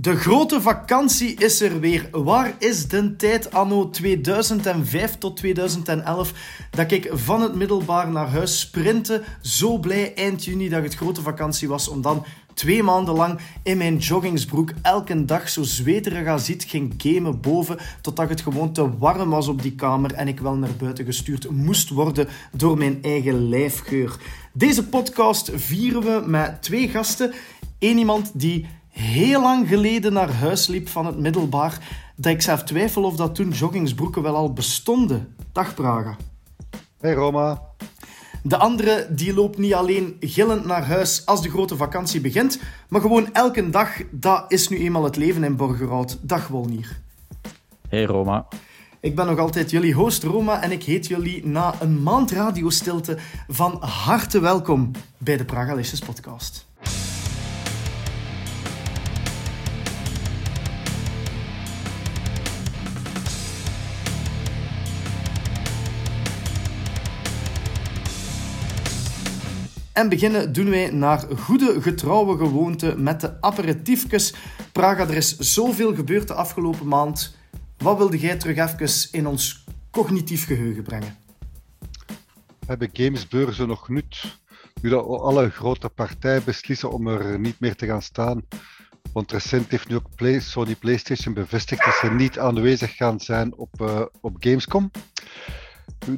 De grote vakantie is er weer. Waar is de tijd anno 2005 tot 2011 dat ik van het middelbaar naar huis sprintte? Zo blij eind juni dat het grote vakantie was om dan twee maanden lang in mijn joggingsbroek elke dag zo zweterig als ziet ging gamen boven totdat het gewoon te warm was op die kamer en ik wel naar buiten gestuurd moest worden door mijn eigen lijfgeur. Deze podcast vieren we met twee gasten. Eén iemand die heel lang geleden naar huis liep van het middelbaar, dat ik zelf twijfel of dat toen joggingsbroeken wel al bestonden. Dag Praga. Hey Roma. De andere die loopt niet alleen gillend naar huis als de grote vakantie begint, maar gewoon elke dag. Dat is nu eenmaal het leven in Borgerhout. Dag Wolnier. Hey Roma. Ik ben nog altijd jullie host Roma en ik heet jullie na een maand radiostilte van harte welkom bij de Pragalicious podcast. En beginnen doen wij naar goede getrouwe gewoonte met de aperitiefjes. Praga, er is zoveel gebeurd de afgelopen maand. Wat wilde jij terug even in ons cognitief geheugen brengen? Hebben gamesbeurzen nog nut? Nu dat alle grote partijen beslissen om er niet meer te gaan staan. Want recent heeft nu ook Sony PlayStation bevestigd dat ze niet aanwezig gaan zijn op, uh, op Gamescom.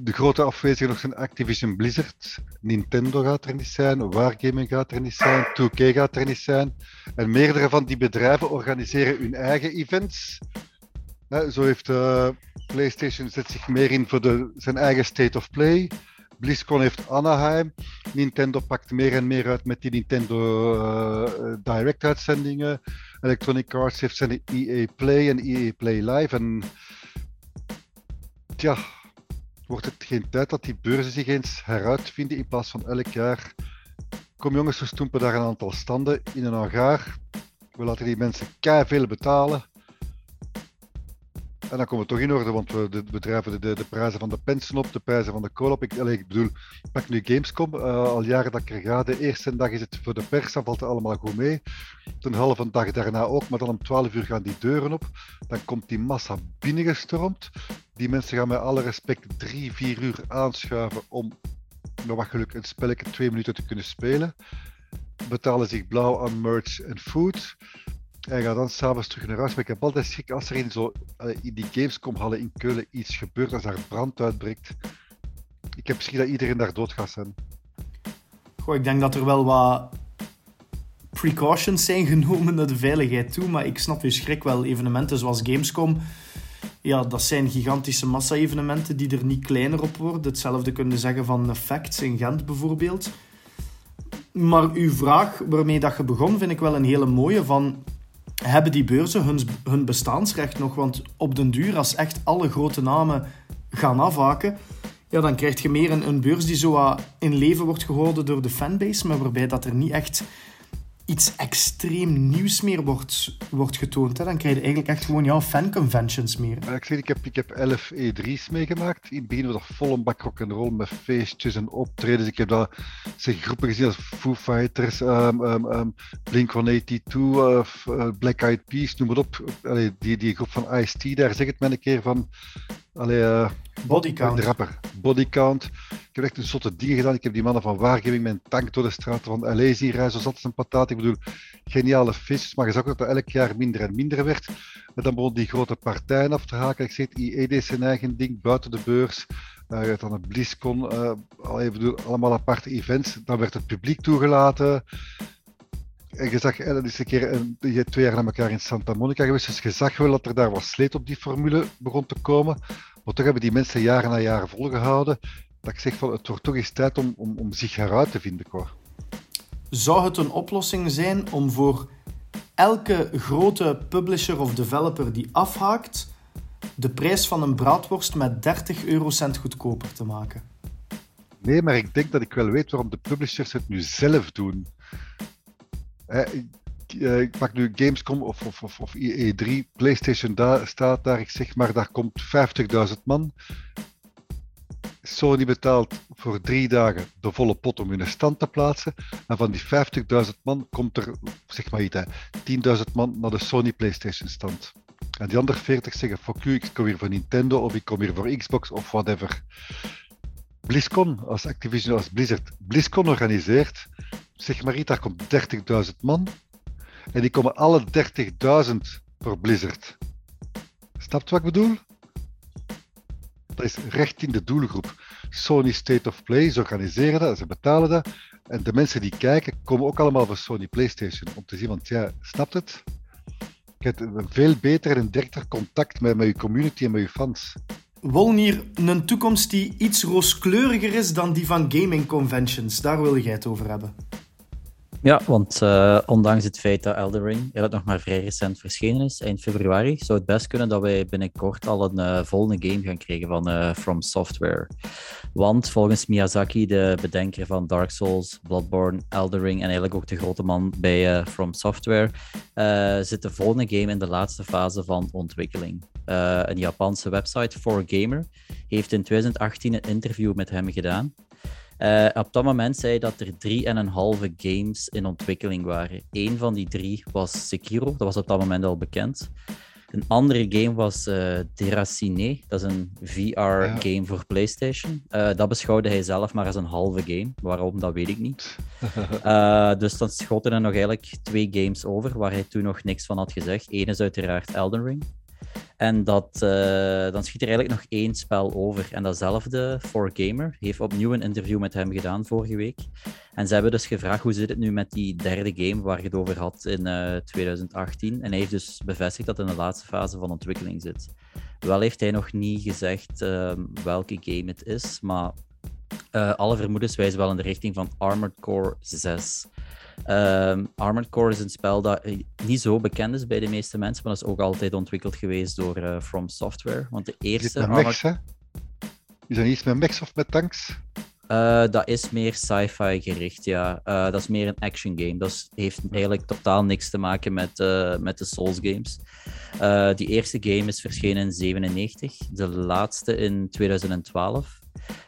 De grote afwezigen nog zijn Activision Blizzard. Nintendo gaat er niet zijn, Wargaming gaat er niet zijn, 2K gaat er niet zijn. En meerdere van die bedrijven organiseren hun eigen events. zo heeft uh, PlayStation zet zich meer in voor de, zijn eigen State of Play. BlizzCon heeft Anaheim. Nintendo pakt meer en meer uit met die Nintendo uh, Direct uitzendingen. Electronic Arts heeft zijn EA Play en EA Play Live. En tja, wordt het geen tijd dat die beurzen zich eens heruitvinden in plaats van elk jaar. Kom jongens, we stoempen daar een aantal standen in een hangaar. We laten die mensen kei veel betalen. En dan komen we toch in orde, want we, de, drijven de, de, prijzen van de pensen op, de prijzen van de kool op. Ik, ik bedoel, pak nu Gamescom, uh, al jaren dat ik er ga. De eerste dag is het voor de pers, dan valt het allemaal goed mee. Een halve dag daarna ook, maar dan om 12 uur gaan die deuren op. Dan komt die massa binnengestormd. Die mensen gaan met alle respect drie, vier uur aanschuiven om, nog wat geluk, een spelletje twee minuten te kunnen spelen. Betalen zich blauw aan merch en food. En ga dan s'avonds terug naar huis. Maar ik heb altijd schrik als er in, zo, in die Gamescom-hallen in Keulen iets gebeurt, als daar brand uitbreekt. Ik heb misschien dat iedereen daar dood gaat zijn. Goh, ik denk dat er wel wat precautions zijn genomen naar de veiligheid toe. Maar ik snap je schrik wel. Evenementen zoals Gamescom, ja, dat zijn gigantische massa-evenementen die er niet kleiner op worden. Hetzelfde kunnen zeggen van Facts in Gent bijvoorbeeld. Maar uw vraag waarmee dat je begon, vind ik wel een hele mooie. Van, hebben die beurzen hun, hun bestaansrecht nog? Want op den duur, als echt alle grote namen gaan afhaken, ja, dan krijg je meer een, een beurs die zo in leven wordt gehouden door de fanbase, maar waarbij dat er niet echt iets extreem nieuws meer wordt, wordt getoond. Hè. Dan krijg je eigenlijk echt gewoon ja, fanconventions meer. ik, zeg, ik, heb, ik heb 11 E3's meegemaakt. In het begin was dat vol een bak rock'n'roll met feestjes en optredens. Ik heb daar groepen gezien als Foo Fighters, um, um, Blink-182, uh, uh, Black Eyed Peas, noem maar op. Die, die groep van Ice-T, daar zeg het me een keer van... Allee, uh, Bodycount. De rapper. Bodycount. Ik heb echt een soort dingen gedaan. Ik heb die mannen van Waargeving mijn tank door de straten van L.A. zien rijden. Zo zat een patat. Ik bedoel, geniale feestjes. Maar je zag ook dat dat elk jaar minder en minder werd. En dan begon die grote partijen af te haken. Ik zeg, IE deed zijn eigen ding buiten de beurs. Uh, dan een BlizzCon. Uh, ik bedoel, allemaal aparte events. Dan werd het publiek toegelaten. En je zag, dat is een keer een, twee jaar na elkaar in Santa Monica geweest. Dus je zag wel dat er daar wat sleet op die formule begon te komen. Maar toch hebben die mensen jaren na jaren volgehouden. Dat ik zeg van het wordt toch eens tijd om, om, om zich heruit te vinden. Qua. Zou het een oplossing zijn om voor elke grote publisher of developer die afhaakt, de prijs van een braadworst met 30 eurocent goedkoper te maken? Nee, maar ik denk dat ik wel weet waarom de publishers het nu zelf doen. Eh, ik pak nu Gamescom of, of, of, of E3, PlayStation daar staat daar, ik zeg maar, daar komt 50.000 man. Sony betaalt voor drie dagen de volle pot om hun stand te plaatsen. En van die 50.000 man komt er, zeg maar iets, 10.000 man naar de Sony PlayStation stand. En die andere 40 zeggen, fuck you, ik kom hier voor Nintendo of ik kom hier voor Xbox of whatever. BlizzCon, als Activision, als Blizzard, BlizzCon organiseert, zeg maar iets, daar komt 30.000 man. En die komen alle 30.000 voor Blizzard. Snapt wat ik bedoel? Dat is recht in de doelgroep. Sony State of Play, ze organiseren dat, ze betalen dat. En de mensen die kijken, komen ook allemaal voor Sony PlayStation. Om te zien, want ja, snapt het? Je hebt een veel beter en directer contact met, met je community en met je fans. Wollen hier een toekomst die iets rooskleuriger is dan die van gaming conventions? Daar wil jij het over hebben. Ja, want uh, ondanks het feit dat Elden Ring dat nog maar vrij recent verschenen is, eind februari, zou het best kunnen dat wij binnenkort al een uh, volgende game gaan krijgen van uh, From Software. Want volgens Miyazaki, de bedenker van Dark Souls, Bloodborne, Elden Ring en eigenlijk ook de grote man bij From Software, zit de volgende game in de laatste fase van ontwikkeling. een Japanse website, 4Gamer, heeft in 2018 een interview met hem gedaan. Uh, op dat moment zei hij dat er drie en een halve games in ontwikkeling waren. Eén van die drie was Sekiro, dat was op dat moment al bekend. Een andere game was uh, Deracine, dat is een VR-game voor PlayStation. Uh, dat beschouwde hij zelf maar als een halve game. Waarom, dat weet ik niet. Uh, dus dan schoten er nog eigenlijk twee games over waar hij toen nog niks van had gezegd. Eén is uiteraard Elden Ring. En dat, uh, dan schiet er eigenlijk nog één spel over. En datzelfde voor Gamer heeft opnieuw een interview met hem gedaan vorige week. En ze hebben dus gevraagd hoe zit het nu met die derde game waar je het over had in uh, eh, 2018. En hij heeft dus bevestigd dat het in de laatste fase van ontwikkeling zit. Wel heeft hij nog niet gezegd uh, welke game het is, maar uh, alle vermoedens wijzen wel in de richting van Armored Core 6. Um, Armored Core is een spel dat niet zo bekend is bij de meeste mensen, maar dat is ook altijd ontwikkeld geweest door uh, From Software. Want de eerste. Is, Armored... mechs, is dat iets met mechs of met tanks? Uh, dat is meer sci-fi gericht, ja. Uh, dat is meer een action game. Dat heeft eigenlijk totaal niks te maken met, uh, met de Souls games. die eerste game is verschenen in 97, de laatste in 2012.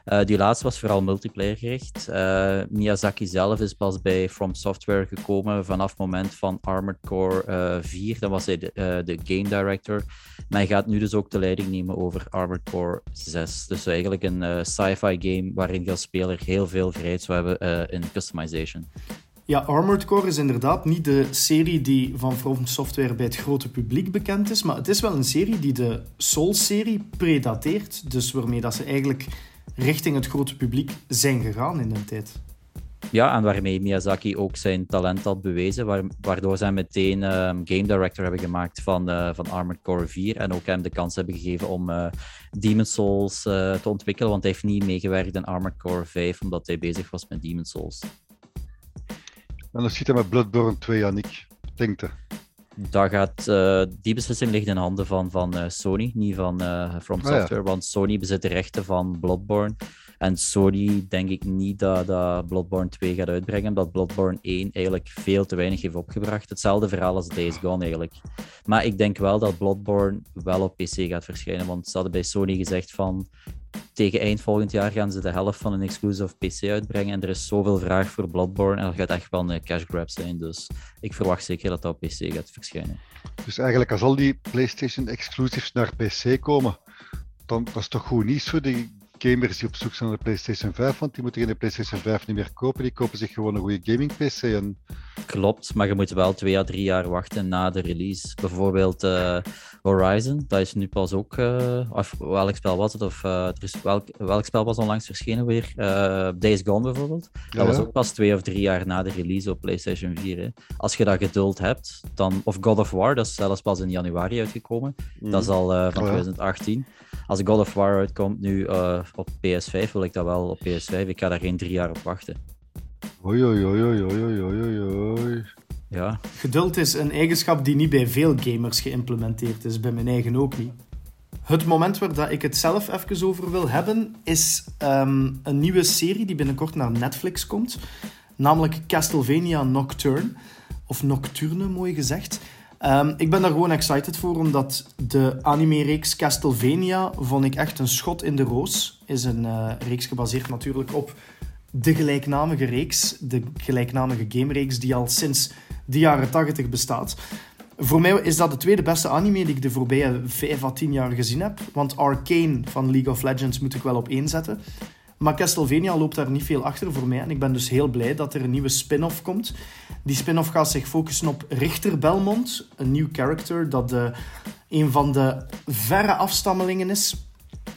Uh, die laatste was vooral multiplayer gericht. Uh, Miyazaki zelf is pas bij From Software gekomen vanaf het moment van Armored Core uh, eh, 4. Dan was hij de, de, game director. Maar hij gaat nu dus ook de leiding nemen over Armored Core 6. Dus eigenlijk een sci-fi game waarin je als speler heel veel vrijheid zou hebben in customization. Ja, Armored Core is inderdaad niet de serie die van From Software bij het grote publiek bekend is, maar het is wel een serie die de Souls-serie predateert. Dus waarmee dat ze eigenlijk richting het grote publiek zijn gegaan in een tijd. Ja, en waarmee Miyazaki ook zijn talent had bewezen, waardoor zij meteen uh, game director hebben gemaakt van, uh, van Armored Core 4 en ook hem de kans hebben gegeven om uh, Demon Souls eh, te ontwikkelen, want hij heeft niet meegewerkt in Armored Core 5 omdat hij bezig was met Demon Souls. En dan zit hij met Bloodborne 2, Yannick. Denkt er dat gaat, uh, die beslissing ligt in handen van, van uh, Sony, niet van uh, From ah, Software. Want Sony bezit de rechten van Bloodborne. En Sony denk ik niet dat, dat Bloodborne 2 gaat uitbrengen, omdat Bloodborne 1 eigenlijk veel te weinig heeft opgebracht. Hetzelfde verhaal als Days Gone eigenlijk. Maar ik denk wel dat Bloodborne wel op PC gaat verschijnen, want ze hadden bij Sony gezegd van tegen eind volgend jaar gaan ze de helft van een exclusive PC uitbrengen. En er is zoveel vraag voor Bloodborne. En dat gaat echt wel een cash grab zijn. Dus ik verwacht zeker dat dat op PC gaat verschijnen. Dus eigenlijk, als al die PlayStation exclusives naar PC komen, dan dat is toch goed nieuws voor die gamers die op zoek zijn naar de PlayStation 5, want die moeten geen PlayStation 5 niet meer kopen. Die kopen zich gewoon een goede gaming PC. En... Klopt, maar je moet wel twee à drie jaar wachten na de release. Bijvoorbeeld uh, Horizon, dat is nu pas ook. Uh, of welk spel was het? Of uh, er is welk, welk spel was onlangs verschenen weer? Days Gone bijvoorbeeld. Dat was ook pas twee of drie jaar na de release op PlayStation 4. Hè. Als je dat geduld hebt, dan. Of God of War, dat is zelfs pas in januari uitgekomen. Mm. Dat is al van 2018 als God of War uitkomt nu uh, op PS5, wil ik dat wel op PS5. Ik ga daar geen drie jaar op wachten. Oei, oei, oei, oei, oei, oei, oei. Ja. Geduld is een eigenschap die niet bij veel gamers geïmplementeerd is, bij mijn eigen ook niet. Het moment waar dat ik het zelf even over wil hebben, is um, een nieuwe serie die binnenkort naar Netflix komt. Namelijk Castlevania Nocturne. Of Nocturne, mooi gezegd. Ehm, ik ben daar gewoon excited voor, omdat de anime-reeks Castlevania vond ik echt een schot in de roos. Is een uh, reeks gebaseerd natuurlijk op de gelijknamige reeks, de gelijknamige game-reeks die al sinds de jaren 80 bestaat. Voor mij is dat de tweede beste anime die ik de voorbije 5 à 10 jaar gezien heb. Want Arcane van League of Legends moet ik wel op één zetten. Maar Castlevania loopt daar niet veel achter voor mij. En ik ben dus heel blij dat er een nieuwe spin-off komt. Die spin-off gaat zich focussen op Richter Belmont. Een nieuw character dat de, een van de verre afstammelingen is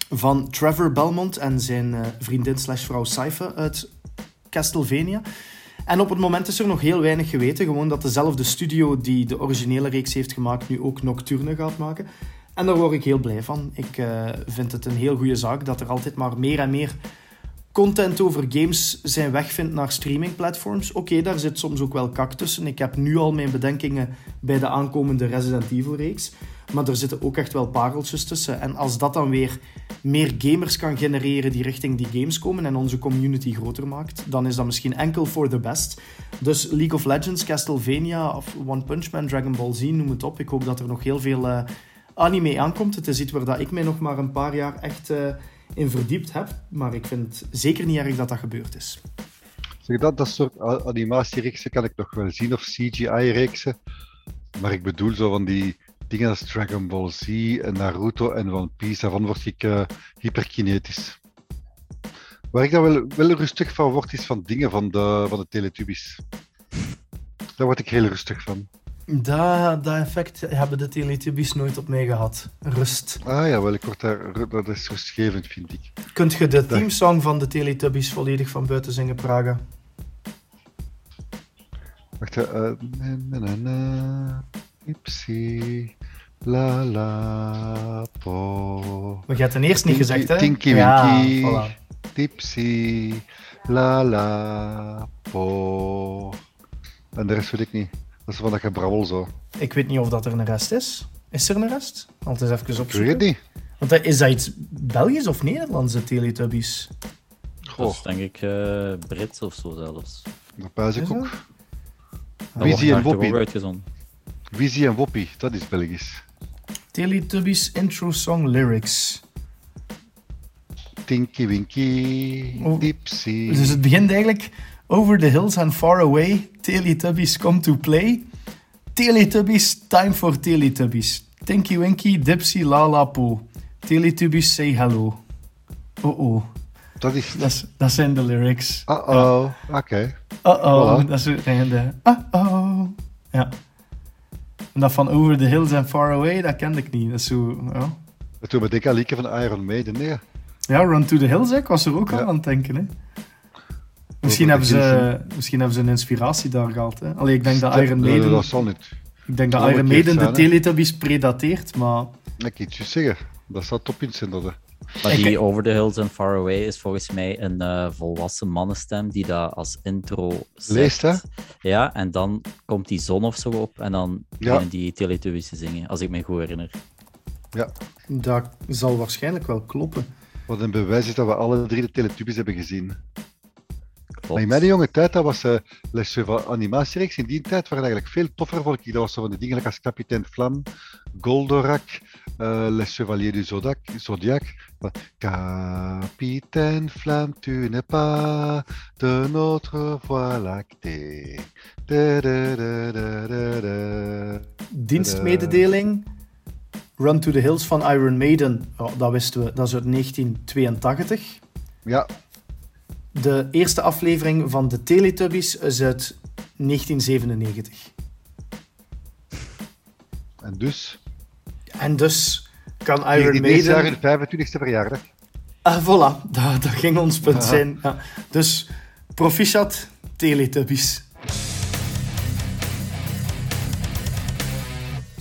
van Trevor Belmont en zijn uh, vriendin slash vrouw Saifa uit Castlevania. En op het moment is er nog heel weinig geweten. Gewoon dat dezelfde studio die de originele reeks heeft gemaakt, nu ook Nocturne gaat maken. En daar word ik heel blij van. Ik uh, vind het een heel goede zaak dat er altijd maar meer en meer content over games zijn weg vindt naar streamingplatforms. Oké, daar zit soms ook wel kak tussen. Ik heb nu al mijn bedenkingen bij de aankomende Resident Evil reeks. Maar er zitten ook echt wel pareltjes tussen. En als dat dan weer meer gamers kan genereren die richting die games komen en onze community groter maakt, dan is dat misschien enkel voor de best. Dus League of Legends, Castlevania of One Punch Man, Dragon Ball Z, noem het op. Ik hoop dat er nog heel veel uh, anime aankomt. Het is iets waar dat ik mij nog maar een paar jaar echt uh, in verdiept heb. Maar ik vind het zeker niet erg dat dat gebeurd is. Zeg, dat, dat soort animatiereeksen kan ik nog wel zien, of CGI-reeksen. Maar ik bedoel zo van die dingen als Dragon Ball Z en Naruto en One Piece, daarvan word ik uh, hyperkinetisch. Waar ik dan wel, wel rustig van word, is van dingen van de, van de Teletubbies. Daar word ik heel rustig van. Dat, dat effect hebben de Teletubbies nooit op mij gehad. Rust. Ah ja, wel, ik word daar, dat is rustgevend, vind ik. Kunt je de teamsong van de Teletubbies volledig van buiten zingen, Praga? Wacht, uh, na, na, na. Ipsi, la la po. Maar je hebt ten eerste niet gezegd, hè? Tinky Winky, ja, voilà. Tipsy, la la po. En de rest weet ik niet. Dat is van dat gebrabbel zo. Ik weet niet of dat er een rest is. Is er een rest? Altijd even opzoeken. Ik weet niet. Want is dat iets Belgisch of Nederlandse Teletubbies? Goh. Dat is denk ik uh, Brits of zo zelfs. Dat pijs ik ook. Visie en Woppie. Visie en Woppie, dat is Belgisch. Teletubbies intro song lyrics. Tinky Winky, oh. Dipsy. Dus het begint eigenlijk over the hills and far away. Teletubbies come to play. Teletubbies, time for Teletubbies. Tinky Winky, Dipsy, Lala Po. Teletubbies say hello. Oh oh. Dat, is... dat, dat zijn de lyrics. Uh oh, oké. Okay. Uh oh, voilà. dat is het einde. Uh oh. Ja. En dat van Over the Hills and Far Away, dat kende ik niet. Dat is zo, ja. Dat doet me denken aan liedje van Iron Maiden, nee. Ja, Run to the Hills, ik was er ook ja. al aan het denken. Hè. Misschien hebben, ze, misschien hebben ze een inspiratie daar gehaald. Hè. Allee, ik denk dat Iron Maiden... Nee, dat zal niet. Ik denk dat Iron Maiden de Teletubbies predateert, maar... Ik iets zeggen. Dat staat top in zijn dat. Maar die Over the Hills and Far Away is volgens mij een uh, volwassen mannenstem die dat als intro zegt. Leest, hè? Ja, en dan komt die zon of zo op en dan ja. beginnen die Teletubbies te zingen, als ik me goed herinner. Ja. Dat zal waarschijnlijk wel kloppen. Wat een bewijs is dat we alle drie de Teletubbies hebben gezien. Maar in mijn jonge tijd, dat was uh, Les animatiereeks. In die tijd waren eigenlijk veel toffer, vond ik. Dat was zo van die dingen als Kapitein Flam, Goldorak, uh, Les Chevaliers du Zodiac. Zodiac. Capitaine Flamme, tu n'es pas de notre voie lactée. Da, da, da, Dienstmededeling. Run to the Hills van Iron Maiden, oh, dat wisten we, dat is uit 1982. Ja. De eerste aflevering van de Teletubbies is uit 1997. En dus? En dus kan Iron Maiden... in de 25e verjaardag. Ah, voilà, dat, dat ging ons punt zijn. Ja. Dus proficiat, Teletubbies.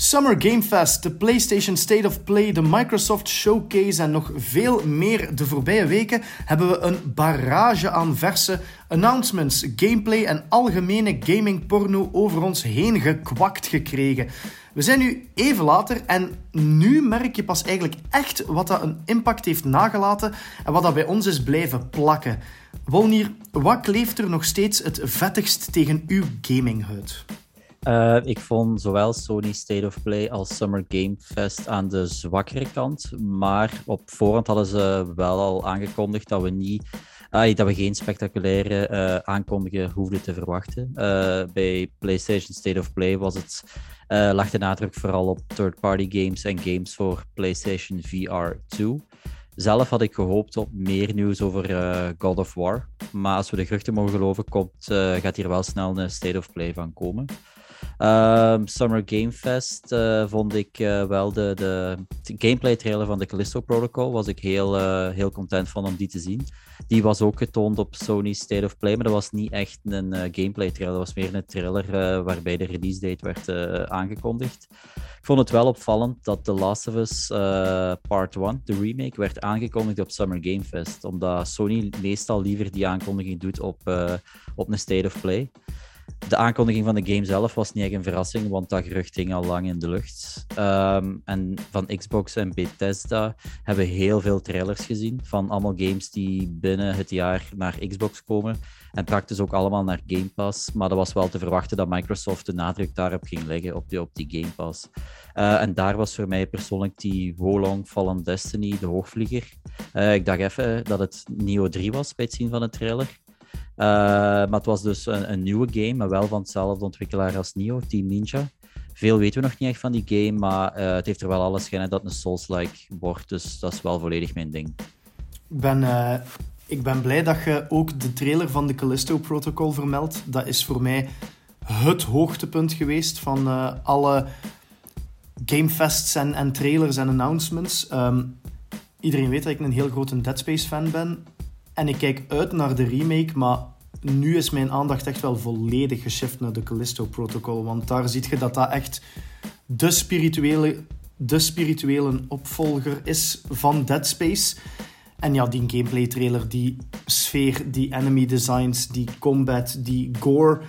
Summer Game Fest, de PlayStation State of Play, de Microsoft Showcase en nog veel meer de voorbije weken hebben we een barrage aan verse announcements, gameplay en algemene gaming porno over ons heen gekwakt gekregen. We zijn nu even later en nu merk je pas eigenlijk echt wat dat een impact heeft nagelaten en wat dat bij ons is blijven plakken. Wolnier, wat kleeft er nog steeds het vettigst tegen uw gaminghuid? Uh, ik vond zowel Sony State of Play als Summer Game Fest aan de zwakkere kant. Maar op voorhand hadden ze wel al aangekondigd dat we niet ah, dat we geen spectaculaire uh, aankondigingen hoefden te verwachten. Uh, bij PlayStation State of Play was het, lag de nadruk vooral op third-party games en games voor PlayStation VR 2. Zelf had ik gehoopt op meer nieuws over God of War. Maar als we de geruchten mogen geloven, komt, gaat hier wel snel een State of Play van komen. Um, Summer Game Fest uh, vond ik uh, wel de, de, gameplay trailer van de Callisto Protocol. Was ik heel, uh, heel content van om die te zien. Die was ook getoond op Sony State of Play, maar dat was niet echt een gameplay trailer. Dat was meer een trailer waarbij de release date werd aangekondigd. Ik vond het wel opvallend dat The Last of Us Part 1, de remake, werd aangekondigd op Summer Game Fest. Omdat Sony meestal liever die aankondiging doet op, op een State of Play. De aankondiging van de game zelf was niet echt een verrassing, want dat gerucht hing al lang in de lucht. Um, en van Xbox en Bethesda hebben we heel veel trailers gezien van allemaal games die binnen het jaar naar Xbox komen. En praktisch ook allemaal naar Game Pass. Maar dat was wel te verwachten dat Microsoft de nadruk daarop ging leggen, op die, op die Game Pass. Uh, en daar was voor mij persoonlijk die Wolong Fallen Destiny de hoogvlieger. Uh, ik dacht even dat het Neo 3 was bij het zien van de trailer. Uh, maar het was dus een, een, nieuwe game, maar wel van hetzelfde ontwikkelaar als Nio, Team Ninja. Veel weten we nog niet echt van die game, maar uh, het heeft er wel alles schijnen dat het een Souls-like wordt. Dus dat is wel volledig mijn ding. Ik ben, uh, ik ben blij dat je ook de trailer van de Callisto Protocol vermeldt. Dat is voor mij het hoogtepunt geweest van alle gamefests en, en trailers en announcements. Um, iedereen weet dat ik een heel grote Dead Space fan ben. En ik kijk uit naar de remake, maar nu is mijn aandacht echt wel volledig geshift naar de Callisto Protocol. Want daar zie je dat dat echt de spirituele, de spirituele opvolger is van Dead Space. En ja, die gameplay trailer, die sfeer, die enemy designs, die combat, die gore.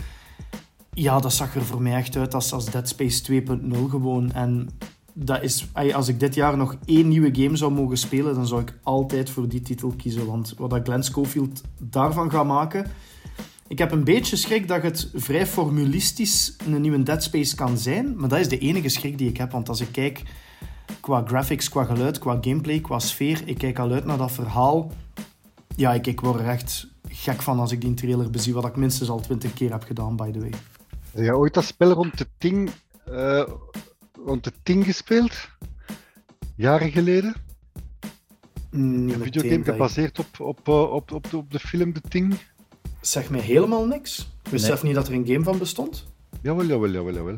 Ja, dat zag er voor mij echt uit als, als Dead Space 2.0 gewoon. En dat is, als ik dit jaar nog één nieuwe game zou mogen spelen, dan zou ik altijd voor die titel kiezen. Want wat Glenn Schofield daarvan gaat maken. Ik heb een beetje schrik dat het vrij formulistisch een nieuwe Dead Space kan zijn. Maar dat is de enige schrik die ik heb. Want als ik kijk qua graphics, qua geluid, qua gameplay, qua sfeer. Ik kijk al uit naar dat verhaal. Ja, ik, ik word er echt gek van als ik die trailer bezie. Wat ik minstens al twintig keer heb gedaan, by the way. Ja, ooit dat spel rond de Ting uh, rond de Ting gespeeld. Jaren geleden. Een videogame gebaseerd op, op, op, op, op, de, op de film De Ting. Zeg mij helemaal niks. Ik besef niet dat er een game van bestond. Jawel, jawel, jawel, jawel.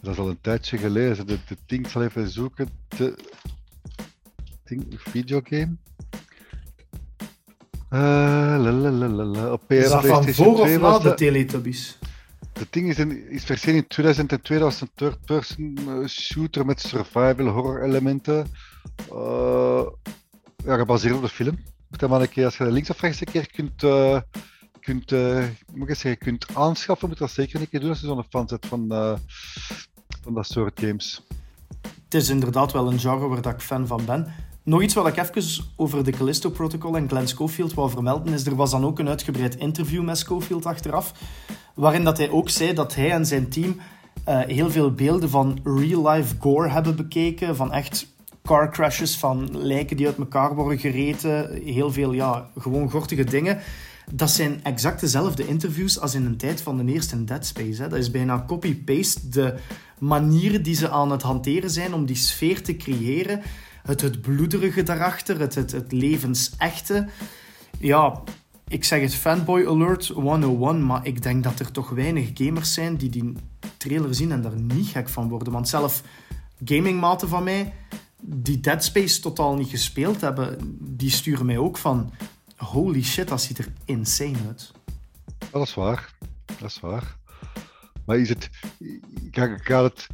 Dat is al een tijdje geleden. De, de Ting, zal even zoeken. De Ting videogame. Uh, la, la, la, la. Op PS, is dat van voor of na de Teletubbies? Het ding is, in, is verschenen in 2002, dat was een third-person eh, shooter met survival horror elementen. Uh, ja, gebaseerd op de film. Maar een keer, als je links of rechts een keer kunt, uh, kunt, uh, moet ik zeggen, kunt aanschaffen, moet dat zeker een keer doen als je zo'n fan bent van, van dat soort games. Het is inderdaad wel een genre waar ik fan van ben. Nog iets wat ik even over de Callisto Protocol en Glenn Schofield wou vermelden, is er was dan ook een uitgebreid interview met Schofield achteraf, waarin dat hij ook zei dat hij en zijn team uh, heel veel beelden van real-life gore hebben bekeken, van echt car crashes, van lijken die uit elkaar worden gereten, heel veel, ja, gewoon gortige dingen. Dat zijn exact dezelfde interviews als in een tijd van de eerste Dead Space. Hè. Dat is bijna copy-paste de manieren die ze aan het hanteren zijn om die sfeer te creëren het, het bloederige daarachter, het, het, het levensechte. Ja, ik zeg het fanboy alert 101, maar ik denk dat er toch weinig gamers zijn die die trailer zien en daar niet gek van worden. Want zelf gamingmaten van mij, die Dead Space totaal niet gespeeld hebben, die sturen mij ook van holy shit, dat ziet er insane uit. Dat is waar, dat is waar. Maar is het, gaat het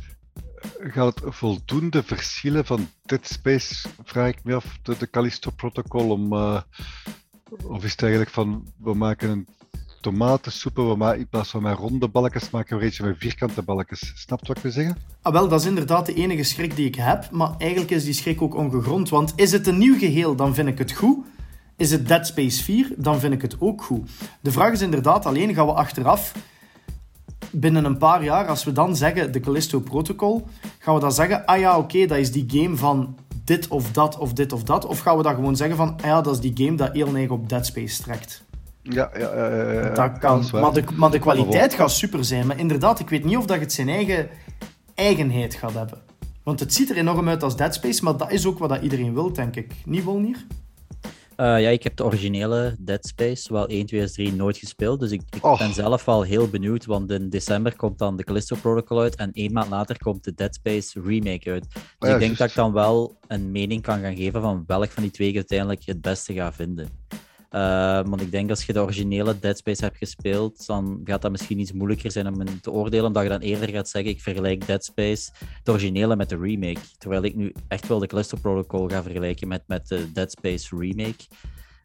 gaat voldoende verschillen van Dead Space, vraag ik me af, de, de Callisto-protocol, om, uh, of is het eigenlijk van, we maken een tomatensoepen, we maken, in plaats van met ronde balkjes maken we eentje met vierkante balkjes. Snapt wat ik wil zeggen? Ah, wel, dat is inderdaad de enige schrik die ik heb, maar eigenlijk is die schrik ook ongegrond, want is het een nieuw geheel, dan vind ik het goed. Is het Dead Space 4, dan vind ik het ook goed. De vraag is inderdaad alleen, gaan we achteraf binnen een paar jaar, als we dan zeggen de Callisto Protocol, gaan we dan zeggen, ah ja, oké, dat is die game van dit of dat of dit of dat? Of gaan we dan gewoon zeggen van, ah ja, dat is die game dat heel erg op Dead Space trekt? Ja, ja, ja, ja, dat kan. maar, de, maar de kwaliteit gaat super zijn. Maar inderdaad, ik weet niet of dat het zijn eigen eigenheid gaat hebben. Want het ziet er enorm uit als Dead Space, maar dat is ook wat dat iedereen wil, denk ik. Niet, Volnier? Uh, ja, ik heb de originele Dead Space wel 1, 2, 3 nooit gespeeld. Dus ik, ik ben zelf wel heel benieuwd. Want in december komt dan de Callisto Protocol uit. En één maand later komt de Dead Space remake uit. Dus ik denk dat ik dan wel een mening kan gaan geven van welk van die twee ik uiteindelijk het beste ga vinden. Uh, want ik denk als je de originele Dead Space hebt gespeeld, dan gaat dat misschien iets moeilijker zijn om te oordelen, omdat je dan eerder gaat zeggen, ik vergelijk Dead Space, de originele met de remake. Terwijl ik nu echt wel de Cluster Protocol ga vergelijken met, met de Dead Space remake.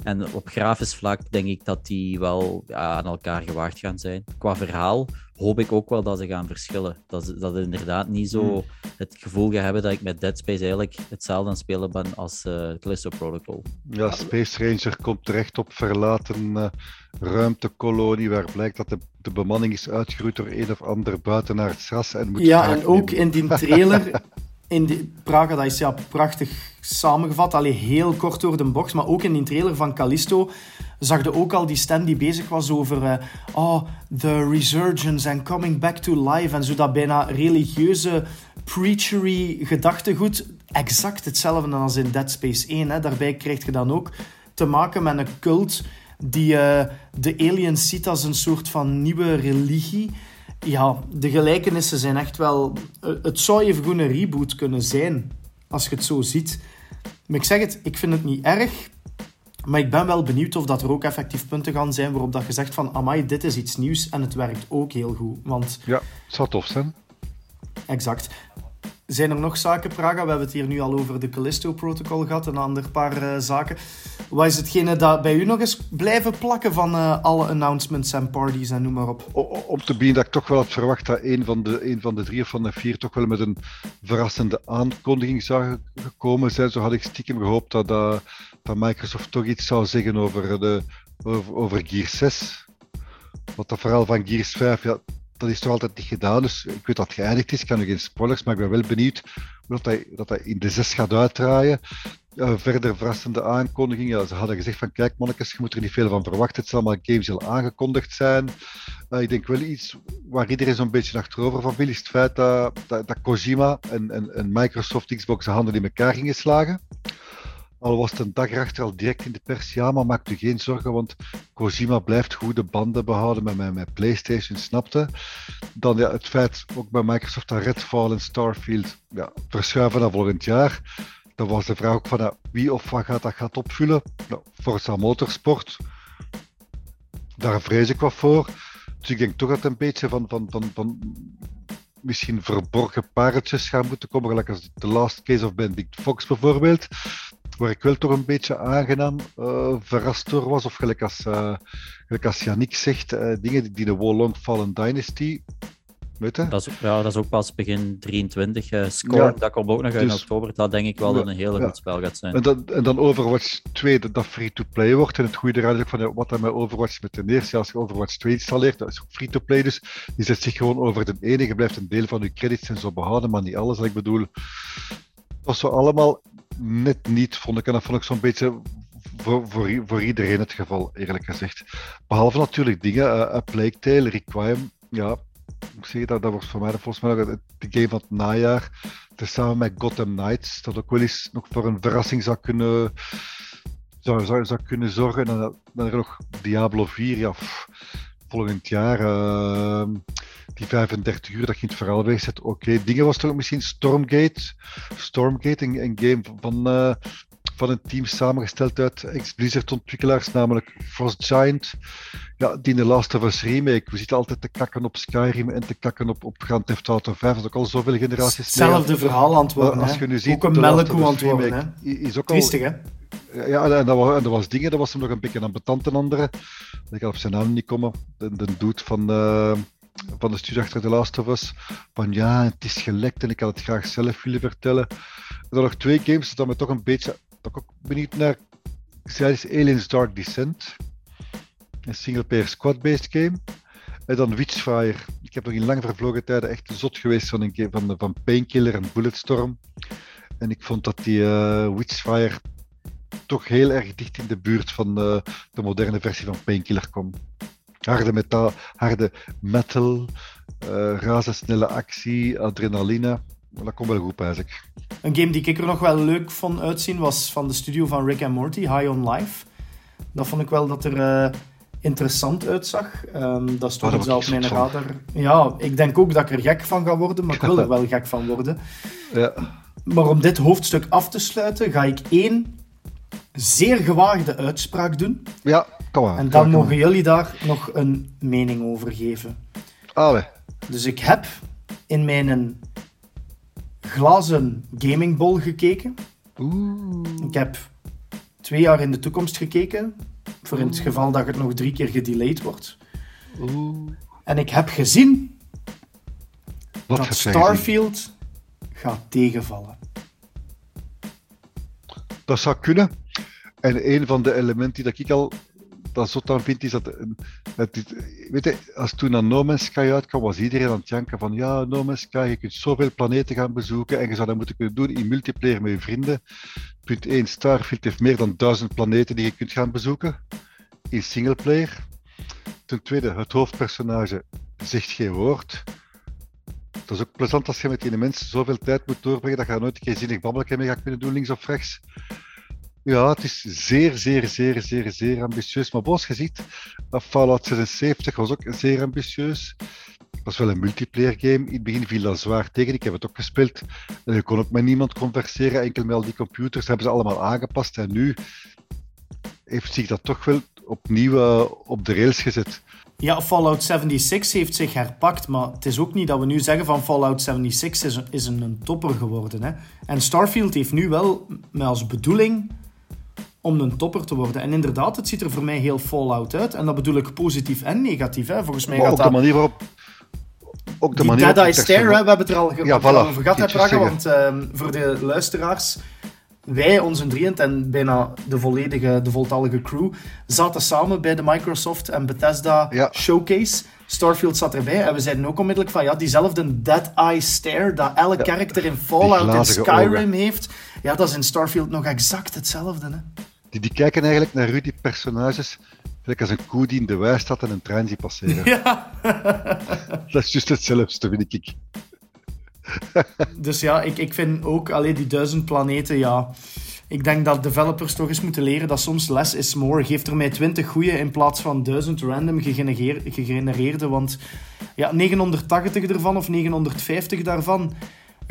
En op grafisch vlak denk ik dat die wel ja, aan elkaar gewaagd gaan zijn. Qua verhaal hoop ik ook wel dat ze gaan verschillen. Dat, ze, dat inderdaad niet zo hmm. het gevoel gaat hebben dat ik met Dead Space eigenlijk hetzelfde aan het spelen ben als uh, Callisto Protocol. Ja, Space Ranger komt terecht op verlaten uh, ruimtekolonie waar blijkt dat de, de bemanning is uitgeroeid door een of ander buitenaards ras. En moet ja, en ook in die trailer in die, Praga, dat is ja prachtig samengevat. Alleen heel kort door de bocht. Maar ook in die trailer van Callisto zag je ook al die stand die bezig was over... Uh, oh, the resurgence and coming back to life. En zo dat bijna religieuze, preachery gedachtegoed. Exact hetzelfde als in Dead Space 1. Hè. Daarbij krijg je dan ook te maken met een cult die uh, de aliens ziet als een soort van nieuwe religie ja, de gelijkenissen zijn echt wel... Het zou even goed een reboot kunnen zijn, als je het zo ziet. Maar ik zeg het, ik vind het niet erg. Maar ik ben wel benieuwd of dat er ook effectief punten gaan zijn waarop dat je zegt van amai, dit is iets nieuws en het werkt ook heel goed. Want... Ja, het zou tof zijn. Exact. Zijn er nog zaken, Praga? We hebben het hier nu al over de Callisto-protocol gehad en een ander paar uh, zaken. Wat is hetgene dat bij u nog eens blijven plakken van uh, alle announcements en parties en noem maar op? Om te beginnen dat ik toch wel had verwacht dat een van de, een van de drie of van de vier toch wel met een verrassende aankondiging zou gekomen zijn. Zo had ik stiekem gehoopt dat, uh, dat Microsoft toch iets zou zeggen over, de, over, over Gear 6. Want dat verhaal van Gears 5, ja, dat is toch altijd niet gedaan. Dus ik weet dat het geëindigd is. Ik kan nog geen spoilers, maar ik ben wel benieuwd hoe dat dat hij in de 6 gaat uitdraaien. Uh, verder verrassende aankondigingen. Ze hadden gezegd van kijk mannetjes, je moet er niet veel van verwachten. Het zal maar games al aangekondigd zijn. Uh, ik denk wel iets waar iedereen zo'n beetje achterover van wil, is het feit dat, dat, dat Kojima en, en, en, Microsoft Xbox de handen in elkaar gingen slagen. Al was het een dag erachter al direct in de pers. Ja, maar maak u geen zorgen, want Kojima blijft goede banden behouden met, mijn, met PlayStation, snapte. Dan ja, het feit ook bij Microsoft dat Redfall en Starfield ja, verschuiven naar volgend jaar. Dan was de vraag ook van ja, wie of wat gaat dat gaat opvullen. Nou, Forza Motorsport, daar vrees ik wat voor. Dus ik denk toch dat een beetje van, van, van, van misschien verborgen pareltjes gaan moeten komen, gelijk als The Last Case of Benedict Fox bijvoorbeeld waar ik wel toch een beetje aangenaam uh, verrast door was. Of gelijk als, uh, gelijk als Yannick zegt, uh, dingen die de Wolong Fallen Dynasty. Weet je? Dat is, ja, dat is ook pas begin 23. Uh, Score, ja, dat komt ook nog uit dus, oktober. Dat denk ik wel dat een heel ja. goed spel gaat zijn. En dan, en dan Overwatch 2, dat, dat free-to-play wordt. En het goede is van wat dan met Overwatch met de eerste, als je Overwatch 2 installeert, dat is ook free-to-play. Dus die zet zich gewoon over de ene. Je blijft een deel van je credits en zo behouden, maar niet alles. Ik bedoel, dat was zo allemaal net niet, vond ik. En dat vond ik zo'n beetje voor, voor, iedereen het geval, eerlijk gezegd. Behalve natuurlijk dingen, uh, Plague Tale, Requiem, ja, ik zeg dat, dat was voor mij volgens mij de game van het najaar. Samen met Gotham Knights, dat ook wel eens nog voor een verrassing zou kunnen, zou, zou, zou kunnen zorgen. En dan, dan er nog Diablo 4, ja, volgend jaar. Uh, die 35 uur dat je in het verhaal wegzet, oké. Okay. Dingen was toch misschien Stormgate. Stormgate, een, een game van, uh, van een team samengesteld uit ex-Blizzard ontwikkelaars, namelijk Frost Giant. Ja, die in de Last of Us remake. We zitten altijd te kakken op Skyrim en te kakken op, op Grand Theft Auto 5. Dat is ook al zoveel generaties Hetzelfde verhaal antwoorden, Als je nu ziet, ook een melkkoe antwoorden? Is ook al, hè? Ja, en dat, was, en dat was dingen, dat was hem nog een beetje aan betant en andere. Ik kan op zijn naam niet komen. De, de dude van... Uh, van de studie achter The Last of Us. Van ja, het is gelekt en ik had het graag zelf willen vertellen. Er zijn nog twee games dat me toch een beetje dat ik ook benieuwd naar. is Aliens Dark Descent. Een single-player squad-based game. En dan Witchfire. Ik heb nog in lang vervlogen tijden echt zot geweest van, een, van, van Painkiller en Bulletstorm. En ik vond dat die uh, Witchfire toch heel erg dicht in de buurt van uh, de moderne versie van Painkiller kwam. Harde, metaal, harde metal, uh, razendsnelle actie, adrenaline. Dat komt wel goed, eigenlijk. Een game die ik er nog wel leuk vond uitzien was van de studio van Rick and Morty, High on Life. Dat vond ik wel dat er uh, interessant uitzag. Um, dat stond oh, zelf mijn radar. Ja, ik denk ook dat ik er gek van ga worden, maar ik wil er wel gek van worden. Ja. Maar om dit hoofdstuk af te sluiten, ga ik één zeer gewaagde uitspraak doen. Ja, kom. En dan mogen jullie daar nog een mening over geven. Allee. Dus ik heb in mijn glazen gamingbol gekeken. Oeh. Ik heb twee jaar in de toekomst gekeken. Voor in het geval dat het nog drie keer gedelayed wordt. Oeh. En ik heb gezien Wat dat Starfield gaat tegenvallen. Dat zou kunnen. En een van de elementen die ik al dat zot aan vind, is dat, dit, weet je, als toen aan No Man's Sky uitkwam, was iedereen aan het janken van ja, No Man's Sky, je kunt zoveel planeten gaan bezoeken en je zou dat moeten kunnen doen in multiplayer met je vrienden. Punt 1, Starfield heeft meer dan duizend planeten die je kunt gaan bezoeken in singleplayer. Ten tweede, het hoofdpersonage zegt geen woord. Dat is ook plezant als je met die mensen zoveel tijd moet doorbrengen dat je nooit een zinnig babbelken mee gaat kunnen doen, links of rechts. Ja, het is zeer, zeer, zeer, zeer, zeer ambitieus. Maar boos gezien, Fallout 76 was ook zeer ambitieus. Het was wel een multiplayer game. In het begin viel dat zwaar tegen. Ik heb het ook gespeeld. Je kon ook met niemand converseren, enkel met al die computers. hebben ze allemaal aangepast. En nu heeft zich dat toch wel opnieuw uh, op de rails gezet. Ja, Fallout 76 heeft zich herpakt, maar het is ook niet dat we nu zeggen van Fallout 76 is een, is een topper geworden. Hè? En Starfield heeft nu wel met als bedoeling om een topper te worden. En inderdaad, het ziet er voor mij heel Fallout uit. En dat bedoel ik positief en negatief. Hè. Volgens mij maar gaat ook dat... de manier waarop... Ook de Die manier Dead Eye Stare, we hebben het er al Ja, voilà. al over gehad, hè, Praga, want ehm, voor de luisteraars, wij, onze drieën en bijna de volledige, de voltallige crew, zaten samen bij de Microsoft en Bethesda Ja. Showcase. Starfield zat erbij en we zeiden ook onmiddellijk van ja, diezelfde Dead Eye Stare dat elk Ja. karakter in Fallout en Skyrim ogen. heeft, ja, dat is in Starfield nog exact hetzelfde. Hè? Die, die kijken eigenlijk naar Rudy personages gelijk als een koe die in de wei staat en een trein ziet passeren. Ja. Dat is juist hetzelfde, vind ik. Dus ja, ik, ik vind ook alleen die duizend planeten, ja. Ik denk dat developers toch eens moeten leren dat soms less is more. Geef er mij 20 goede in plaats van 1000 random gegenereer- gegenereerde. Want ja, 980 ervan of 950 daarvan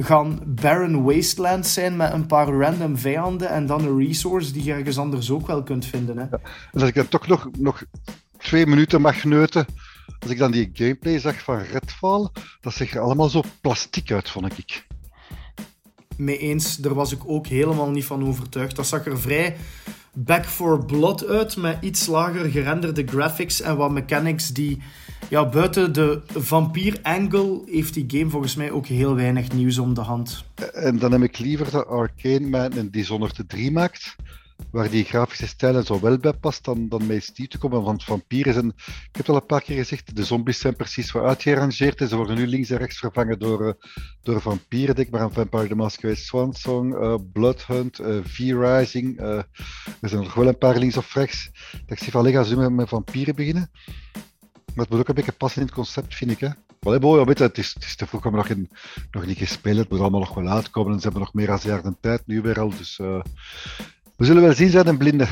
gaan barren wastelands zijn met een paar random vijanden en dan een resource die je ergens anders ook wel kunt vinden. Hè. En als ik dan toch nog, nog twee minuten mag neuten, als ik dan die gameplay zag van Redfall, dat zag er allemaal zo plastiek uit, vond ik. Mee eens, daar was ik ook helemaal niet van overtuigd. Dat zag er vrij Back for Blood uit, met iets lager gerenderde graphics en wat mechanics die... Ja, buiten de vampier-angle heeft die game volgens mij ook heel weinig nieuws om de hand. En dan heb ik liever dat Arcane mij een Dishonored 3 maakt, waar die grafische stijl en zo wel bij past, dan, dan met Steve te komen. Want vampieren zijn, ik heb het al een paar keer gezegd, de zombies zijn precies wat uitgerangeerd en ze worden nu links en rechts vervangen door, eh, door vampieren. Denk maar aan Vampire the Masquerade Swan Song, eh, Bloodhunt, eh, V-Rising. er zijn nog wel een paar links of rechts. Dat ik zie van, gaan ze met vampieren beginnen? Maar het moet ook een beetje passen in het concept, vind ik. Hè? Het, is, te vroeg, hebben nog, in, nog niet gespeeld. Het moet allemaal nog wel uitkomen. En ze hebben nog meer dan een jaar de tijd nu weer al. Dus eh, we zullen wel zien, zijn een blinde.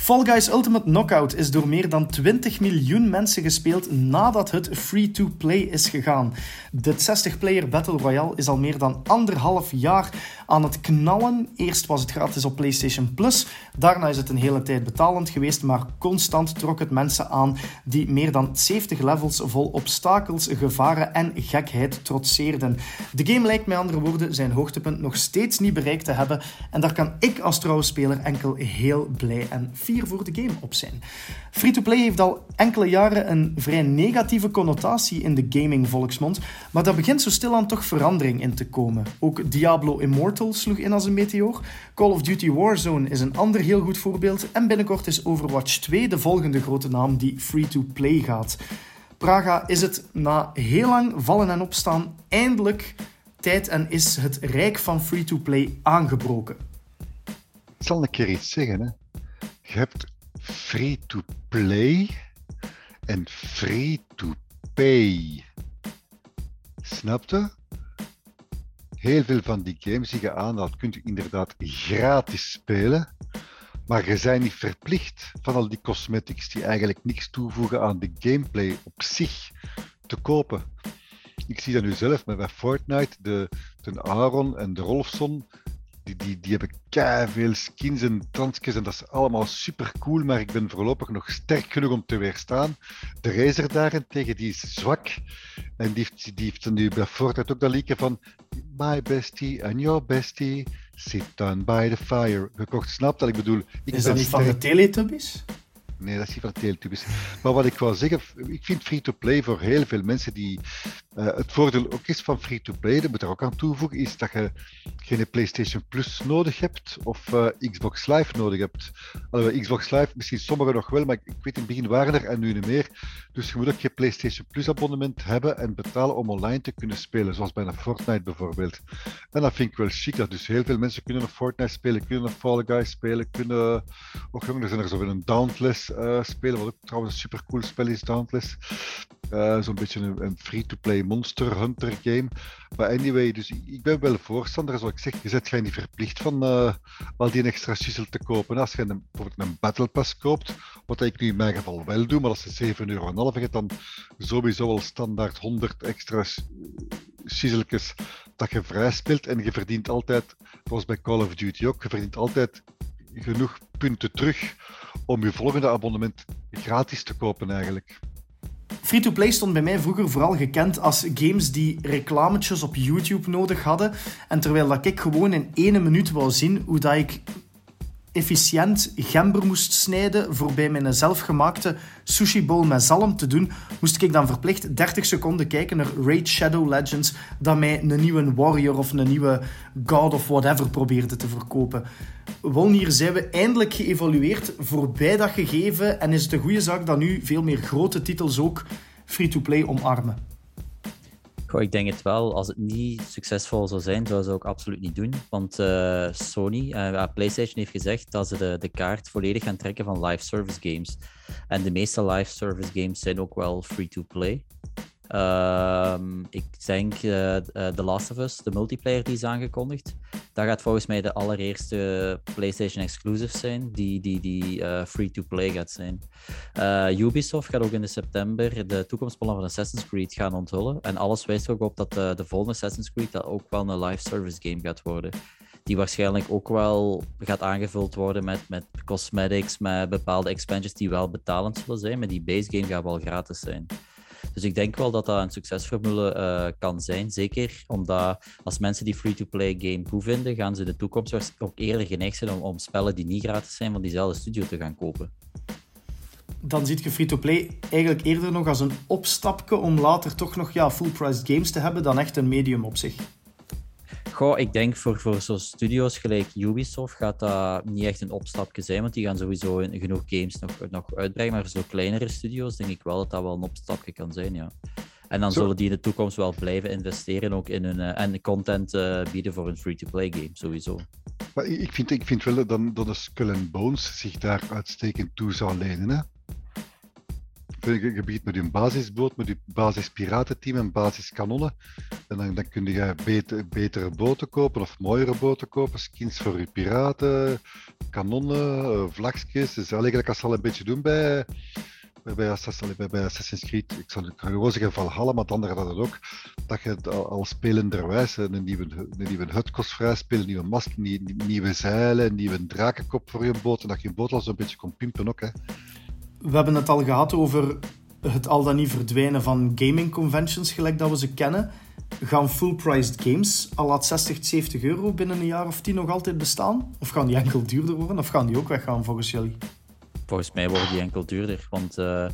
Fall Guys Ultimate Knockout is door meer dan 20 miljoen mensen gespeeld nadat het free-to-play is gegaan. Dit 60-player Battle Royale is al meer dan anderhalf jaar aan het knallen. Eerst was het gratis op PlayStation Plus, daarna is het een hele tijd betalend geweest, maar constant trok het mensen aan die meer dan 70 levels vol obstakels, gevaren en gekheid trotseerden. De game lijkt met andere woorden zijn hoogtepunt nog steeds niet bereikt te hebben en daar kan ik als trouwe speler enkel heel blij en fier 4 voor de game op zijn. Free-to-play heeft al enkele jaren een vrij negatieve connotatie in de gaming-volksmond, maar daar begint zo stilaan toch verandering in te komen. Ook Diablo Immortal sloeg in als een meteoor, Call of Duty Warzone is een ander heel goed voorbeeld en binnenkort is Overwatch 2 de volgende grote naam die free-to-play gaat. Praga is het na heel lang vallen en opstaan eindelijk tijd en is het rijk van free-to-play aangebroken. Ik zal een keer iets zeggen. Hè. Je hebt free-to-play en free-to-pay. Snapte? Heel veel van die games die je aanhaalt, kunt je inderdaad gratis spelen. Maar je bent niet verplicht van al die cosmetics die eigenlijk niks toevoegen aan de gameplay op zich te kopen. Ik zie dat nu zelf met bij Fortnite, de, de Aaron en de Rolfson, die, die, die hebben veel skins en dansjes en dat is allemaal super cool, maar ik ben voorlopig nog sterk genoeg om te weerstaan. De Razer daarentegen, die is zwak en die heeft, die heeft nu bij Fortnite ook dat liedje van My bestie and your bestie sit down by the fire gekocht. Snap dat ik bedoel? Ik is dat niet van de Teletubbies? Nee, dat is niet van Teletubbies. Maar wat ik wil zeggen, ik vind free-to-play voor heel veel mensen die... Uh, het voordeel ook is van free-to-play, dat moet er ook aan toevoegen, is dat je geen PlayStation Plus nodig hebt of uh, Xbox Live nodig hebt. Allee, Xbox Live, misschien sommigen nog wel, maar ik, weet in het begin waren er en nu niet meer. Dus je moet ook je PlayStation Plus abonnement hebben en betalen om online te kunnen spelen, zoals bij een Fortnite bijvoorbeeld. En dat vind ik wel chic, dus heel veel mensen kunnen een Fortnite spelen, kunnen een Fall Guys spelen, kunnen... Och, er zijn er zoveel een Dauntless uh, spelen, wat ook trouwens een super cool spel is, Dauntless. Uh, Zo'n beetje een, free-to-play monster hunter game. Maar anyway, dus ik ben wel voorstander, zoals ik zeg, je zet geen niet verplicht van uh, al die extra shizzle te kopen. Als je een, bijvoorbeeld een Battle Pass koopt, wat ik nu in mijn geval wel doe, maar als je 7 euro hebt, dan sowieso al standaard 100 extra shizzeltjes dat je vrij speelt en je verdient altijd, zoals bij Call of Duty ook, je verdient altijd genoeg punten terug om je volgende abonnement gratis te kopen eigenlijk. Free-to-play stond bij mij vroeger vooral gekend als games die reclametjes op YouTube nodig hadden. En terwijl dat ik gewoon in één minuut wou zien hoe dat ik efficiënt gember moest snijden voor bij mijn zelfgemaakte sushi bowl met zalm te doen, moest ik dan verplicht 30 seconden kijken naar Raid Shadow Legends dat mij een nieuwe warrior of een nieuwe god of whatever probeerde te verkopen. Wolnier zijn we eindelijk geëvolueerd voorbij dat gegeven en is het een goede zaak dat nu veel meer grote titels ook free-to-play omarmen. Goh, ik denk het wel. Als het niet succesvol zou zijn, zou ze ook absoluut niet doen. Want uh, Sony, uh, PlayStation heeft gezegd dat ze de, de kaart volledig gaan trekken van live service games. En de meeste live service games zijn ook wel free-to-play. Ehm, ik denk uh, The Last of Us, de multiplayer die is aangekondigd. Dat gaat volgens mij de allereerste PlayStation exclusive zijn, die, die, die uh, free-to-play gaat zijn. Ubisoft gaat ook in de september de toekomstplannen van Assassin's Creed gaan onthullen. En alles wijst ook op dat de volgende Assassin's Creed dat ook wel een live service game gaat worden die waarschijnlijk ook wel gaat aangevuld worden met, met cosmetics, met bepaalde expansions die wel betalend zullen zijn, maar die base game gaat wel gratis zijn. Dus ik denk wel dat dat een succesformule uh, kan zijn. Zeker omdat als mensen die free-to-play game goed vinden, gaan ze in de toekomst ook eerder geneigd zijn om, om spellen die niet gratis zijn van diezelfde studio te gaan kopen. Dan ziet je free-to-play eigenlijk eerder nog als een opstapje om later toch nog ja, full-priced games te hebben dan echt een medium op zich. Goh, ik denk voor, voor zo'n studio's gelijk Ubisoft gaat dat niet echt een opstapje zijn, want die gaan sowieso genoeg games nog, nog uitbrengen. Maar voor zo'n kleinere studio's denk ik wel dat dat wel een opstapje kan zijn, ja. En dan zullen die in de toekomst wel blijven investeren ook in hun, uh, en content uh, bieden voor een free-to-play game, sowieso. Maar ik vind, ik vind wel dat, dat Skull and Bones zich daar uitstekend toe zou lenen. Hè? Je begint met je basisboot, met je basispiratenteam en basiskanonnen. En dan, dan kun je beter, betere boten kopen of mooiere boten kopen. Skins voor je piraten, kanonnen, uh, vlagjes. Dus eigenlijk als ze al een beetje doen bij, bij, Assassin's, bij, Assassin's Creed. Ik zal het gewoon zeggen Valhalla, maar andere dat het ook. Dat je al, al spelenderwijs een nieuwe, nieuwe hut kost vrij spelen, nieuwe mast, nieuwe zeilen, nieuwe drakenkop voor je boot. En dat je je boot al zo'n beetje kon pimpen ook. Hè we hebben het al gehad over het al dan niet verdwijnen van gaming conventions, gelijk dat we ze kennen. Gaan full-priced games al laat 60, 70 euro binnen een jaar of tien nog altijd bestaan? Of gaan die enkel duurder worden? Of gaan die ook weggaan volgens jullie? Volgens mij worden die enkel duurder, want uh,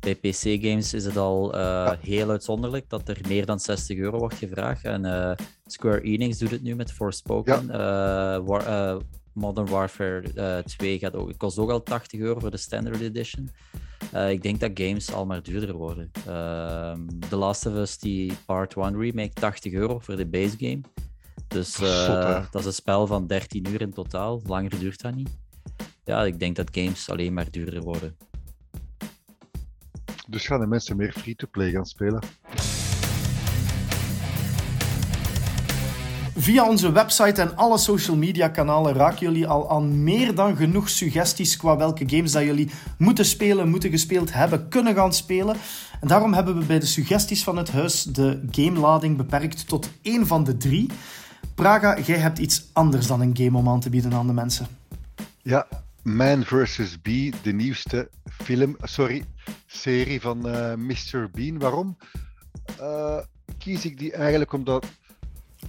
bij PC-games is het al uh, heel uitzonderlijk dat er meer dan 60 euro wordt gevraagd. En uh, Square Enix doet het nu met Forspoken. Ja. War, Modern Warfare 2 gaat ook, kost ook al 80 euro voor de Standard Edition. ik denk dat games al maar duurder worden. Ehm, The Last of Us, die Part 1 remake, 80 euro voor de base game. Dus dat is een spel van 13 uur in totaal. Langer duurt dat niet ja, ik denk dat games alleen maar duurder worden. Dus gaan de mensen meer free-to-play gaan spelen? Via onze website en alle social media kanalen raken jullie al aan meer dan genoeg suggesties qua welke games dat jullie moeten spelen, moeten gespeeld hebben, kunnen gaan spelen. En daarom hebben we bij de suggesties van het huis de gamelading beperkt tot één van de drie. Praga, jij hebt iets anders dan een game om aan te bieden aan de mensen. Ja, man vs. Bee, de nieuwste film, sorry, serie van uh, Mr. Bean. Waarom uh, kies ik die eigenlijk omdat...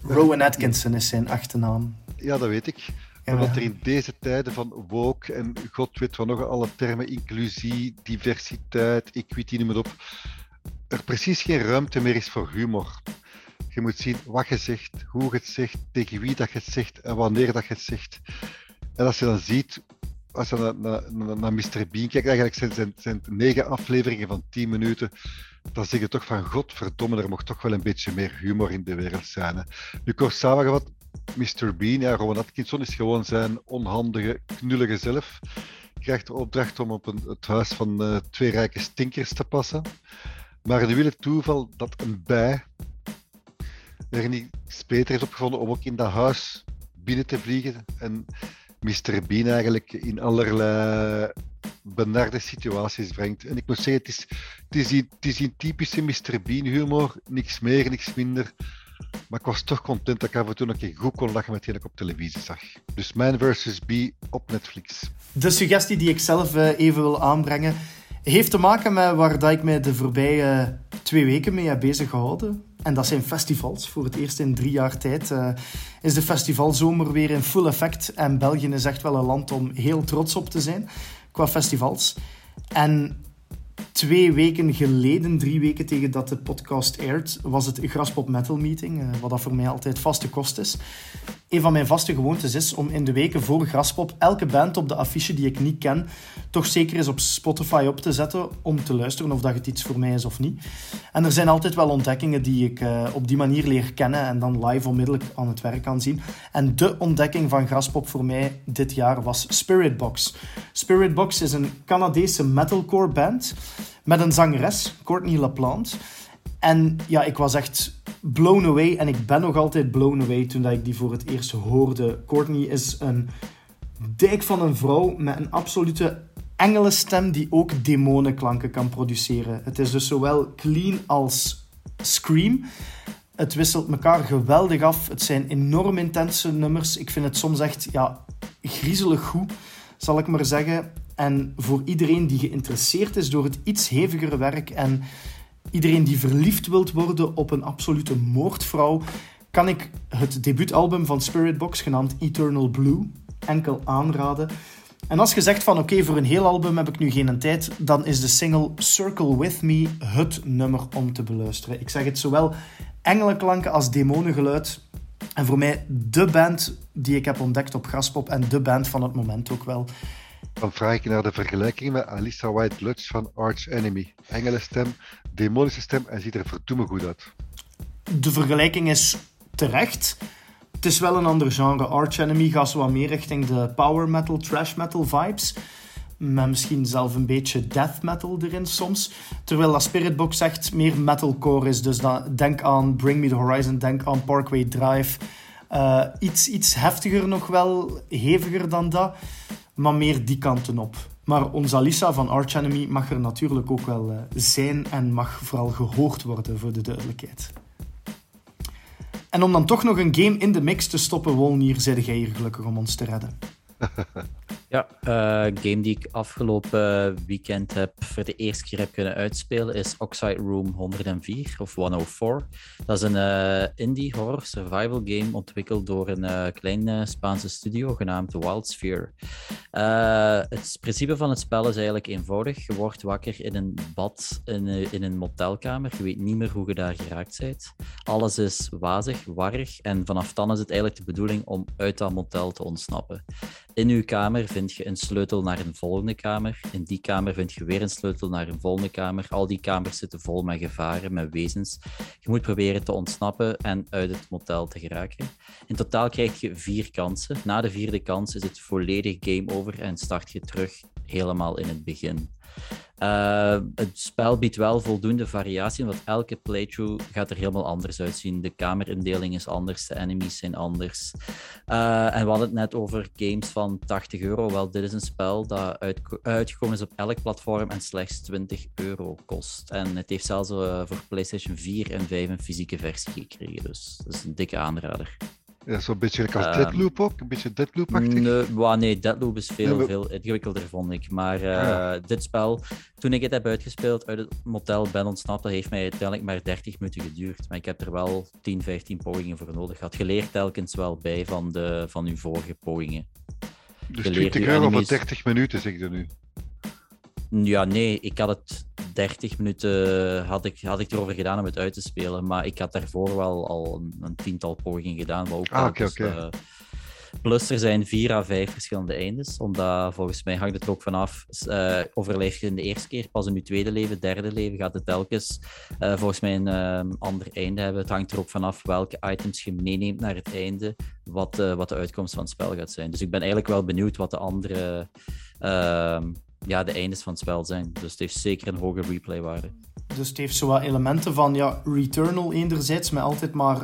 Rowan Atkinson is zijn achternaam. Ja, dat weet ik. Ja. Omdat er in deze tijden van woke en god weet wat nog alle termen, inclusie, diversiteit, equity, noem het op, er precies geen ruimte meer is voor humor. Je moet zien wat je zegt, hoe je het zegt, tegen wie dat je het zegt en wanneer dat je het zegt. En als je dan ziet als je naar, Mr. Bean kijkt, eigenlijk zijn, zijn, zijn negen afleveringen van 10 minuten. Dan zeg je toch van godverdomme, er mocht toch wel een beetje meer humor in de wereld zijn. Hè. Nu kort samengevat, Mr. Bean, ja, Rowan Atkinson is gewoon zijn onhandige, knullige zelf. Krijgt de opdracht om op een, het huis van uh, twee rijke stinkers te passen. Maar nu wil het toeval dat een bij er niet beter heeft opgevonden om ook in dat huis binnen te vliegen. En Mr. Bean eigenlijk in allerlei benarde situaties brengt. En ik moet zeggen, het is, het is, typische Mr. Bean humor, niks meer, niks minder. Maar ik was toch content dat ik af en toe een keer goed kon lachen met ik op televisie zag. Dus Man vs. B op Netflix. De suggestie die ik zelf eh, even wil aanbrengen, heeft te maken met waar dat ik mij de voorbije twee weken mee heb bezig gehouden. En dat zijn festivals. Voor het eerst in drie jaar tijd uh, is de festivalzomer weer in full effect. En België is echt wel een land om heel trots op te zijn qua festivals. En twee weken geleden, drie weken tegen dat de podcast aired, was het Graspop Metal Meeting, eh, wat dat voor mij altijd vaste kost is. Een van mijn vaste gewoontes is om in de weken voor Graspop elke band op de affiche die ik niet ken, toch zeker eens op Spotify op te zetten om te luisteren of dat het iets voor mij is of niet. En er zijn altijd wel ontdekkingen die ik uh, op die manier leer kennen en dan live onmiddellijk aan het werk kan zien. En de ontdekking van Graspop voor mij dit jaar was Spiritbox. Spiritbox is een Canadese metalcore band met een zangeres, Courtney LaPlante. En ja, ik was echt blown away. En ik ben nog altijd blown away toen ik die voor het eerst hoorde. Courtney is een dijk van een vrouw met een absolute engelenstem die ook demonenklanken kan produceren. Het is dus zowel clean als scream. Het wisselt elkaar geweldig af. Het zijn enorm intense nummers. Ik vind het soms echt ja, griezelig goed, zal ik maar zeggen. En voor iedereen die geïnteresseerd is door het iets hevigere werk en iedereen die verliefd wilt worden op een absolute moordvrouw, kan ik het debuutalbum van Spiritbox, genaamd Eternal Blue, enkel aanraden. En als je zegt van oké, voor een heel album heb ik nu geen tijd, dan is de single Circle With Me het nummer om te beluisteren. Ik zeg het zowel engelenklanken als demonengeluid. En voor mij de band die ik heb ontdekt op Graspop en de band van het moment ook wel. Dan vraag ik naar de vergelijking met Alissa White Lutz van Arch Enemy. Engelenstem, demonische stem en ziet er verdoemen goed uit. De vergelijking is terecht. Het is wel een ander genre. Arch Enemy gaat zo wat meer richting de power metal, trash metal vibes. Met misschien zelf een beetje death metal erin soms. Terwijl dat Spiritbox echt meer metalcore is. Dus dat, denk aan Bring Me The Horizon, denk aan Parkway Drive. Uh, iets, iets heftiger nog wel, heviger dan dat maar meer die kanten op. Maar onze Alissa van Arch Enemy mag er natuurlijk ook wel uh, zijn en mag vooral gehoord worden, voor de duidelijkheid. En om dan toch nog een game in de mix te stoppen, Wolnier, zei jij hier gelukkig om ons te redden. Ja, uh, game die ik afgelopen weekend heb voor de eerste keer heb kunnen uitspelen is Oxide Room 104 of 104. Dat is een uh, indie horror survival game ontwikkeld door een uh, kleine Spaanse studio genaamd Wild Sphere. Het principe van het spel is eigenlijk eenvoudig. Je wordt wakker in een bad, in, in een motelkamer. Je weet niet meer hoe je daar geraakt bent. Alles is wazig, warrig. En vanaf dan is het eigenlijk de bedoeling om uit dat motel te ontsnappen. In uw kamer vind je een sleutel naar een volgende kamer. In die kamer vind je weer een sleutel naar een volgende kamer. Al die kamers zitten vol met gevaren, met wezens. Je moet proberen te ontsnappen en uit het motel te geraken. In totaal krijg je vier kansen. Na de vierde kans is het volledig game over en start je terug helemaal in het begin. Uh, het spel biedt wel voldoende variatie, want elke playthrough gaat er helemaal anders uitzien. De kamerindeling is anders, de enemies zijn anders. Uh, en we hadden het net over games van 80 euro. Wel, dit is een spel dat uit, uitgekomen is op elk platform en slechts 20 euro kost. En het heeft zelfs uh, voor PlayStation 4 en 5 een fysieke versie gekregen, dus dat is een dikke aanrader. Ja, zo'n beetje als uh, Deadloop ook, een beetje Deadloop-achtig. Nee, nee, Deadloop is veel, nee, veel ingewikkelder, vond ik. Maar ja. dit spel, toen ik het heb uitgespeeld uit het motel ben ontsnapt, dat heeft mij uiteindelijk maar 30 minuten geduurd. Maar ik heb er wel 10, 15 pogingen voor nodig gehad. Je leert telkens wel bij van, de, van uw vorige pogingen. Dus 20 euro voor 30 minuten, zeg je nu? Ja, nee, ik had het 30 minuten had ik, had ik erover gedaan om het uit te spelen. Maar ik had daarvoor wel al een, een tiental pogingen gedaan. Wat ook ah, okay, dus, okay. Uh, plus er zijn vier à vijf verschillende eindes. Omdat volgens mij hangt het ook vanaf. Uh, overleef je in de eerste keer, pas in je tweede leven, derde leven gaat het telkens uh, volgens mij een uh, ander einde hebben. Het hangt er ook vanaf welke items je meeneemt naar het einde. Wat, wat de uitkomst van het spel gaat zijn. Dus ik ben eigenlijk wel benieuwd wat de andere ehm, ja, de eindes van het spel zijn. Dus het heeft zeker een hoge replaywaarde. Dus het heeft zo wat elementen van ja, Returnal enerzijds, met altijd maar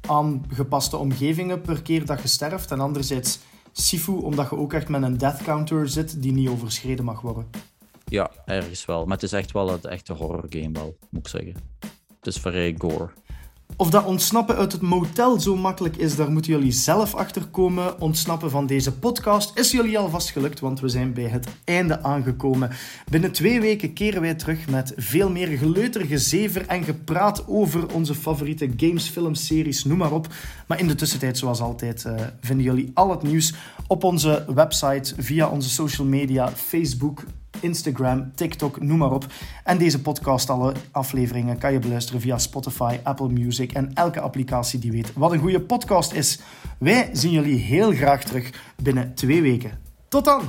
aangepaste omgevingen per keer dat je sterft. En anderzijds Sifu, omdat je ook echt met een death counter zit die niet overschreden mag worden. Ja, ergens wel. Maar het is echt wel een echte horror game wel, moet ik zeggen. Het is vrij gore. Of dat ontsnappen uit het motel zo makkelijk is, daar moeten jullie zelf achter komen. Ontsnappen van deze podcast is jullie alvast gelukt, want we zijn bij het einde aangekomen. Binnen twee weken keren wij terug met veel meer geleuter, gezever en gepraat over onze favoriete games, films, series, noem maar op. Maar in de tussentijd, zoals altijd, uh, vinden jullie al het nieuws op onze website, via onze social media, Facebook, Instagram, TikTok, noem maar op. En deze podcast, alle afleveringen, kan je beluisteren via Spotify, Apple Music en elke applicatie die weet wat een goede podcast is. Wij zien jullie heel graag terug binnen twee weken. Tot dan!